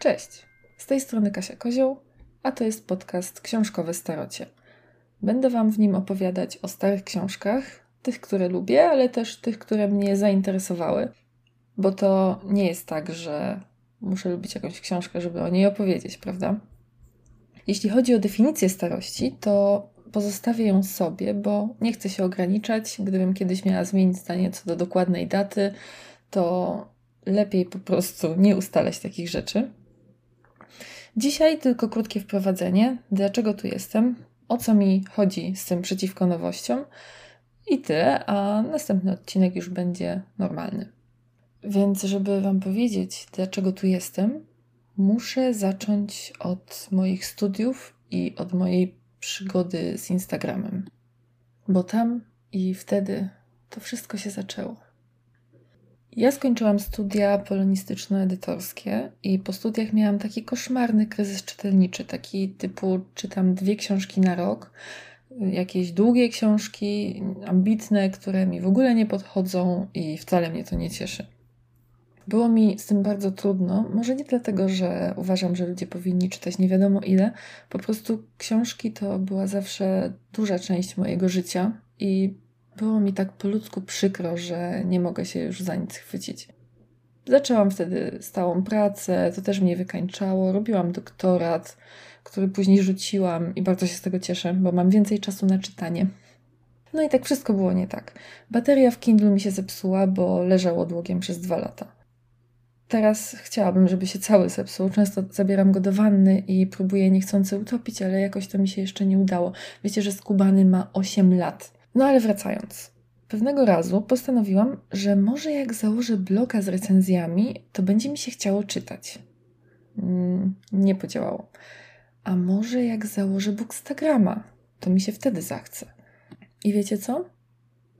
Cześć, z tej strony Kasia Kozioł, a to jest podcast Książkowe Starocie. Będę Wam w nim opowiadać o starych książkach, tych, które lubię, ale też tych, które mnie zainteresowały, bo to nie jest tak, że muszę lubić jakąś książkę, żeby o niej opowiedzieć, prawda? Jeśli chodzi o definicję starości, to pozostawię ją sobie, bo nie chcę się ograniczać. Gdybym kiedyś miała zmienić zdanie co do dokładnej daty, to lepiej po prostu nie ustalać takich rzeczy. Dzisiaj tylko krótkie wprowadzenie, dlaczego tu jestem, o co mi chodzi z tym przeciwko nowościom i tyle, a następny odcinek już będzie normalny. Więc, żeby Wam powiedzieć, dlaczego tu jestem, muszę zacząć od moich studiów i od mojej przygody z Instagramem. Bo tam i wtedy to wszystko się zaczęło. Ja skończyłam studia polonistyczno-edytorskie i po studiach miałam taki koszmarny kryzys czytelniczy, taki typu czytam dwie książki na rok, jakieś długie książki, ambitne, które mi w ogóle nie podchodzą i wcale mnie to nie cieszy. Było mi z tym bardzo trudno, może nie dlatego, że uważam, że ludzie powinni czytać nie wiadomo ile, po prostu książki to była zawsze duża część mojego życia i było mi tak po ludzku przykro, że nie mogę się już za nic chwycić. Zaczęłam wtedy stałą pracę, to też mnie wykańczało. Robiłam doktorat, który później rzuciłam i bardzo się z tego cieszę, bo mam więcej czasu na czytanie. No i tak wszystko było nie tak. Bateria w Kindle mi się zepsuła, bo leżał odłogiem przez dwa lata. Teraz chciałabym, żeby się cały zepsuł. Często zabieram go do wanny i próbuję niechcący utopić, ale jakoś to mi się jeszcze nie udało. Wiecie, że skubany ma 8 lat. No ale wracając. Pewnego razu postanowiłam, że może jak założę bloga z recenzjami, to będzie mi się chciało czytać. Mm, nie podziałało. A może jak założę Bookstagrama, to mi się wtedy zachce. I wiecie co?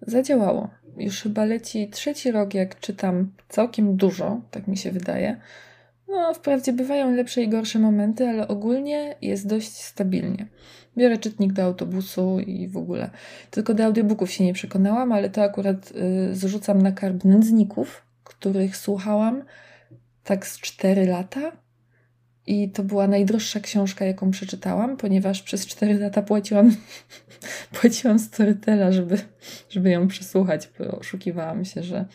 Zadziałało. Już chyba leci trzeci rok, jak czytam całkiem dużo, tak mi się wydaje. No, wprawdzie bywają lepsze i gorsze momenty, ale ogólnie jest dość stabilnie. Biorę czytnik do autobusu i w ogóle. Tylko do audiobooków się nie przekonałam, ale to akurat y, zrzucam na karb nędzników, których słuchałam tak z 4 lata. I to była najdroższa książka, jaką przeczytałam, ponieważ przez 4 lata płaciłam, płaciłam Storytela, żeby, żeby ją przesłuchać, bo oszukiwałam się, że,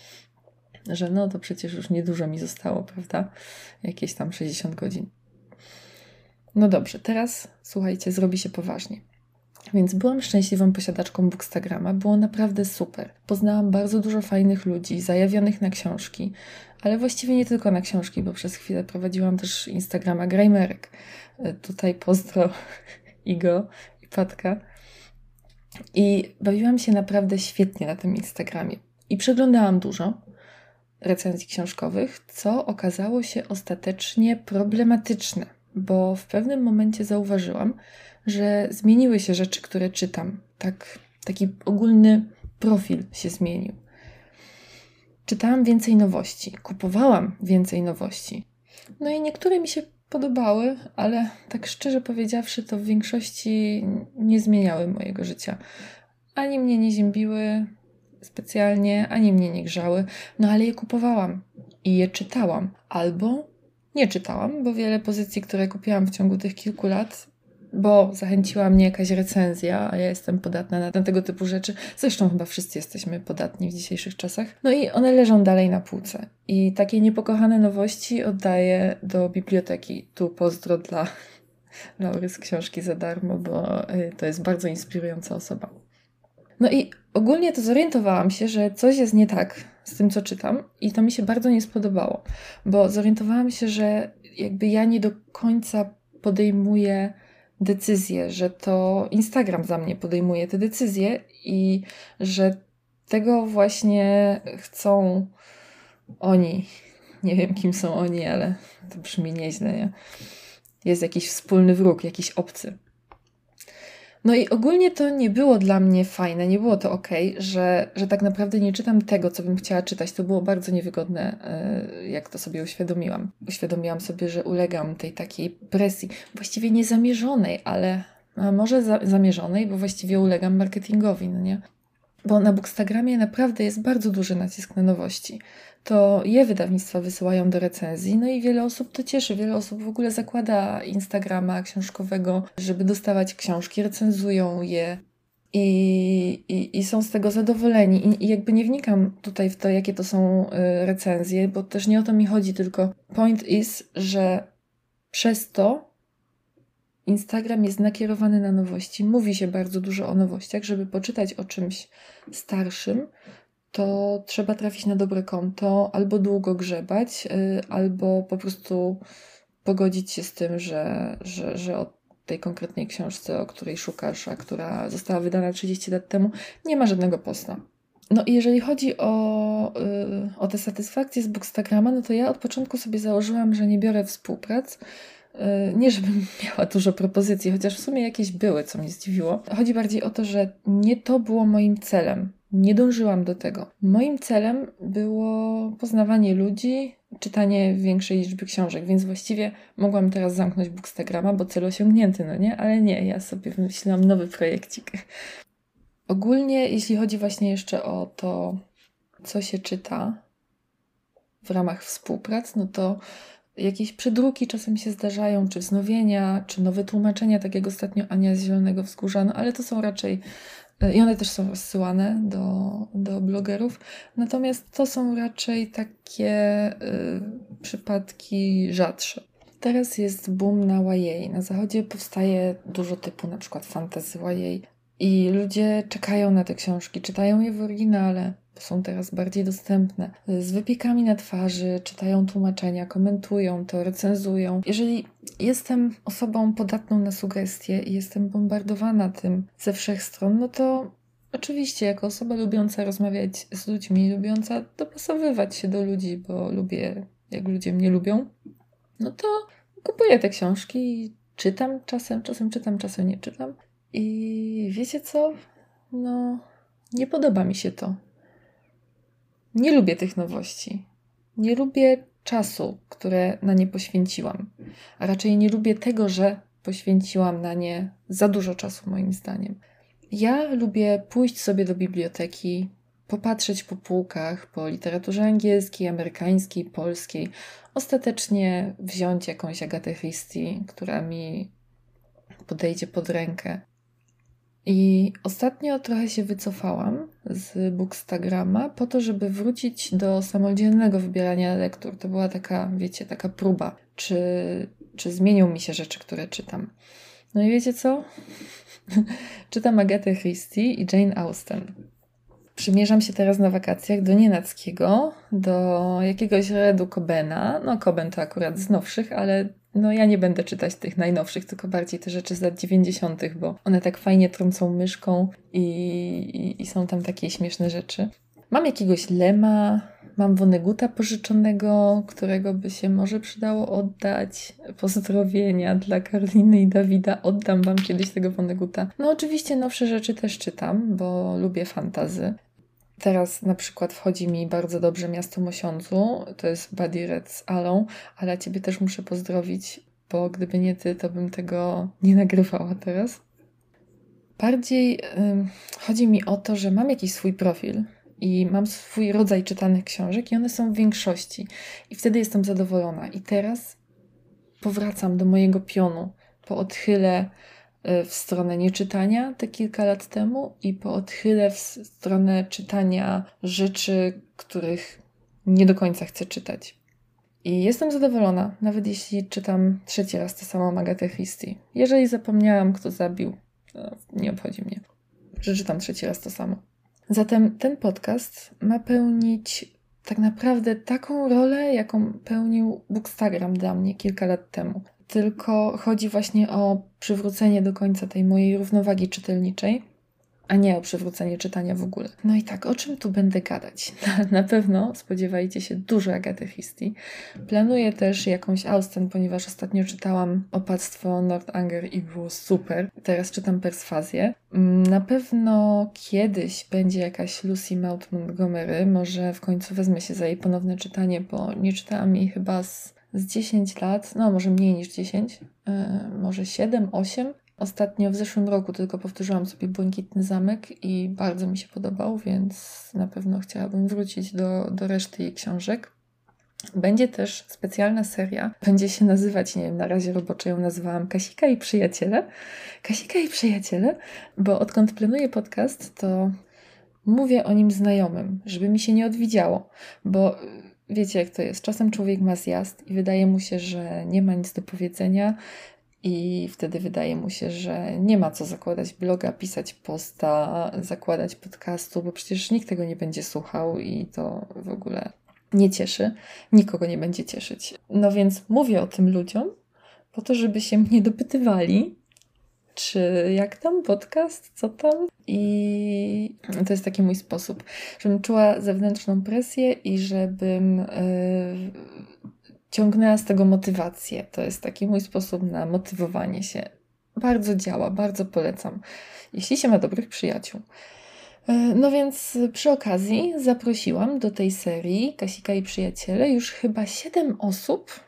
że no to przecież już niedużo mi zostało, prawda? Jakieś tam 60 godzin. No dobrze, teraz słuchajcie, zrobi się poważnie. Więc byłam szczęśliwą posiadaczką Bookstagrama, było naprawdę super. Poznałam bardzo dużo fajnych ludzi, zajawionych na książki, ale właściwie nie tylko na książki, bo przez chwilę prowadziłam też Instagrama Grajmerek. E, tutaj pozdro Igo i Patka. I bawiłam się naprawdę świetnie na tym Instagramie. I przeglądałam dużo recenzji książkowych, co okazało się ostatecznie problematyczne bo w pewnym momencie zauważyłam, że zmieniły się rzeczy, które czytam. Tak, taki ogólny profil się zmienił. Czytałam więcej nowości, kupowałam więcej nowości. No i niektóre mi się podobały, ale tak szczerze powiedziawszy, to w większości nie zmieniały mojego życia. Ani mnie nie ziębiły specjalnie, ani mnie nie grzały, no ale je kupowałam i je czytałam. Albo nie czytałam, bo wiele pozycji, które kupiłam w ciągu tych kilku lat, bo zachęciła mnie jakaś recenzja, a ja jestem podatna na, na tego typu rzeczy. Zresztą chyba wszyscy jesteśmy podatni w dzisiejszych czasach. No i one leżą dalej na półce. I takie niepokochane nowości oddaję do biblioteki. Tu pozdro dla Laury z książki za darmo, bo y, to jest bardzo inspirująca osoba. No i ogólnie to zorientowałam się, że coś jest nie tak z tym, co czytam, i to mi się bardzo nie spodobało, bo zorientowałam się, że jakby ja nie do końca podejmuję decyzje, że to Instagram za mnie podejmuje te decyzje i że tego właśnie chcą oni. Nie wiem, kim są oni, ale to brzmi nieźle, nie? Jest jakiś wspólny wróg, jakiś obcy. No i ogólnie to nie było dla mnie fajne, nie było to ok, że, że tak naprawdę nie czytam tego, co bym chciała czytać. To było bardzo niewygodne, e, jak to sobie uświadomiłam. Uświadomiłam sobie, że ulegam tej takiej presji, właściwie niezamierzonej, ale może za, zamierzonej, bo właściwie ulegam marketingowi, no nie? bo na Bookstagramie naprawdę jest bardzo duży nacisk na nowości. To je wydawnictwa wysyłają do recenzji, no i wiele osób to cieszy. Wiele osób w ogóle zakłada Instagrama książkowego, żeby dostawać książki, recenzują je, i, i, i, są z tego zadowoleni. I, I, jakby nie wnikam tutaj w to, jakie to są y, recenzje, bo też nie o to mi chodzi, tylko point is, że przez to Instagram jest nakierowany na nowości. Mówi się bardzo dużo o nowościach. Żeby poczytać o czymś starszym, to trzeba trafić na dobre konto, albo długo grzebać, y, albo po prostu pogodzić się z tym, że, że, że od tej konkretnej książce, o której szukasz, a która została wydana 30 lat temu, nie ma żadnego posta. No i jeżeli chodzi o, yy, o te satysfakcje z Bookstagrama, no to ja od początku sobie założyłam, że nie biorę współprac. Yy, nie, żebym miała dużo propozycji, chociaż w sumie jakieś były, co mnie zdziwiło. Chodzi bardziej o to, że nie to było moim celem. Nie dążyłam do tego. Moim celem było poznawanie ludzi, czytanie większej liczby książek, więc właściwie mogłam teraz zamknąć Bookstagrama, bo cel osiągnięty, no nie? Ale nie, ja sobie wymyśliłam nowy projekcik. Ogólnie, jeśli chodzi właśnie jeszcze o to, co się czyta w ramach współprac, no to jakieś przedruki czasem się zdarzają, czy wznowienia, czy nowe tłumaczenia, tak jak ostatnio Ania z Zielonego Wzgórza, no ale to są raczej i one też są rozsyłane do, do blogerów. Natomiast to są raczej takie y, przypadki rzadsze. Teraz jest boom na YA. Na zachodzie powstaje dużo typu, na przykład fantasy YA. I ludzie czekają na te książki, czytają je w oryginale, są teraz bardziej dostępne. Z wypiekami na twarzy, czytają tłumaczenia, komentują to, recenzują. Jeżeli jestem osobą podatną na sugestie i jestem bombardowana tym ze wszech stron, no to oczywiście jako osoba lubiąca rozmawiać z ludźmi, lubiąca dopasowywać się do ludzi, bo lubię, jak ludzie mnie lubią, no to kupuję te książki i czytam czasem, czasem czytam, czasem nie czytam. I wiecie co? No, nie podoba mi się to. Nie lubię tych nowości. Nie lubię czasu, które na nie poświęciłam. A raczej nie lubię tego, że poświęciłam na nie za dużo czasu, moim zdaniem. Ja lubię pójść sobie do biblioteki, popatrzeć po półkach, po literaturze angielskiej, amerykańskiej, polskiej, ostatecznie wziąć jakąś Agatę Christie, która mi podejdzie pod rękę i ostatnio trochę się wycofałam z Bookstagrama po to, żeby wrócić do samodzielnego wybierania lektur. To była taka, wiecie, taka próba, czy, czy zmienią mi się rzeczy, które czytam. No i wiecie co? czytam Agatę Christie i Jane Austen. Przymierzam się teraz na wakacjach do Nienackiego, do jakiegoś Redu Cobena. No, Coben to akurat z nowszych, ale no ja nie będę czytać tych najnowszych, tylko bardziej te rzeczy z lat 90., bo one tak fajnie trącą myszką i, i, i są tam takie śmieszne rzeczy. Mam jakiegoś Lema, mam Woneguta pożyczonego, którego by się może przydało oddać. Pozdrowienia dla Karoliny i Dawida. Oddam wam kiedyś tego Woneguta. No oczywiście nowsze rzeczy też czytam, bo lubię fantazy. Teraz na przykład wchodzi mi bardzo dobrze Miasto Mosiądzu, to jest Buddy Red z Alą, ale Ciebie też muszę pozdrowić, bo gdyby nie Ty, to bym tego nie nagrywała teraz. Bardziej chodzi mi o to, że mam jakiś swój profil i mam swój rodzaj czytanych książek i one są w większości i wtedy jestem zadowolona. I teraz powracam do mojego pionu po odchyle w stronę nieczytania te kilka lat temu i po odchyle w stronę czytania rzeczy, których nie do końca chcę czytać. I jestem zadowolona, nawet jeśli czytam trzeci raz tę samą Agatę Christie. Jeżeli zapomniałam, kto zabił, nie obchodzi mnie, że czytam trzeci raz to samo. Zatem ten podcast ma pełnić tak naprawdę taką rolę, jaką pełnił Bookstagram dla mnie kilka lat temu tylko chodzi właśnie o przywrócenie do końca tej mojej równowagi czytelniczej, a nie o przywrócenie czytania w ogóle. No i tak, o czym tu będę gadać? Na, pewno spodziewajcie się dużo Agaty Christie. Planuję też jakąś Austen, ponieważ ostatnio czytałam Opactwo Northanger i było super. Teraz czytam Perswazję. Mm, na pewno kiedyś będzie jakaś Lucy Maud Montgomery. Może w końcu wezmę się za jej ponowne czytanie, bo nie czytałam jej chyba z z 10 lat, no może mniej niż 10, yy, może 7, 8 Ostatnio w zeszłym roku tylko powtórzyłam sobie Błękitny Zamek i bardzo mi się podobał, więc na pewno chciałabym wrócić do, do reszty jej książek. Będzie też specjalna seria. Będzie się nazywać, nie wiem, na razie roboczo ją nazywałam Kasika i Przyjaciele. Kasika i Przyjaciele, bo odkąd planuję podcast, to mówię o nim znajomym, żeby mi się nie odwidziało, bo wiecie jak to jest. Czasem człowiek ma zjazd i wydaje mu się, że nie ma nic do powiedzenia, i wtedy wydaje mu się, że nie ma co zakładać bloga, pisać posta, zakładać podcastu, bo przecież nikt tego nie będzie słuchał i to w ogóle nie cieszy. Nikogo nie będzie cieszyć. No więc mówię o tym ludziom po to, żeby się mnie dopytywali, czy jak tam podcast, co tam. I to jest taki mój sposób, żebym czuła zewnętrzną presję i żebym. Yy, ciągnęła z tego motywację. To jest taki mój sposób na motywowanie się. Bardzo działa, bardzo polecam, jeśli się ma dobrych przyjaciół. E, no więc przy okazji zaprosiłam do tej serii Kasika i Przyjaciele już chyba 7 osób,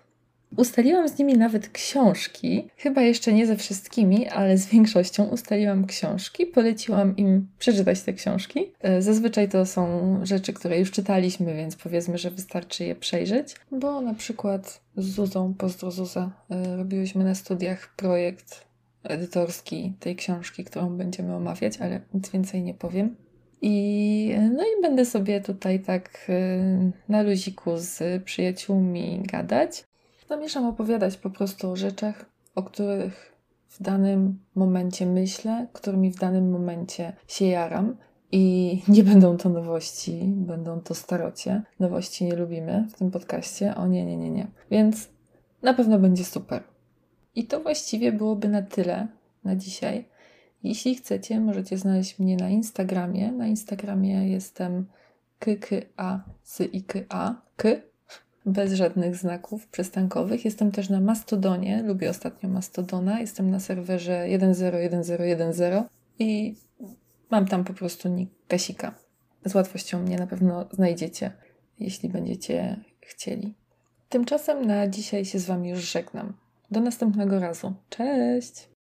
Ustaliłam z nimi nawet książki, chyba jeszcze nie ze wszystkimi, ale z większością ustaliłam książki, poleciłam im przeczytać te książki. E, zazwyczaj to są rzeczy, które już czytaliśmy, więc powiedzmy, że wystarczy je przejrzeć, bo na przykład z Zuzą, pozdro Zuza, e, robiłyśmy na studiach projekt edytorski tej książki, którą będziemy omawiać, ale nic więcej nie powiem. I, no i będę sobie tutaj tak e, na luziku z przyjaciółmi gadać. Zamierzam opowiadać po prostu o rzeczach, o których w danym momencie myślę, którymi w danym momencie się jaram. I nie będą to nowości, będą to starocie. Nowości nie lubimy w tym podcaście. O nie, nie, nie, nie. Więc na pewno będzie super. I to właściwie byłoby na tyle na dzisiaj. Jeśli chcecie, możecie znaleźć mnie na Instagramie. Na Instagramie jestem kka z ika k bez żadnych znaków przystankowych. Jestem też na Mastodonie, lubię ostatnio Mastodona. Jestem na serwerze 101010 i mam tam po prostu nick Kasika. Z łatwością mnie na pewno znajdziecie, jeśli będziecie chcieli. Tymczasem na dzisiaj się z Wami już żegnam. Do następnego razu. Cześć!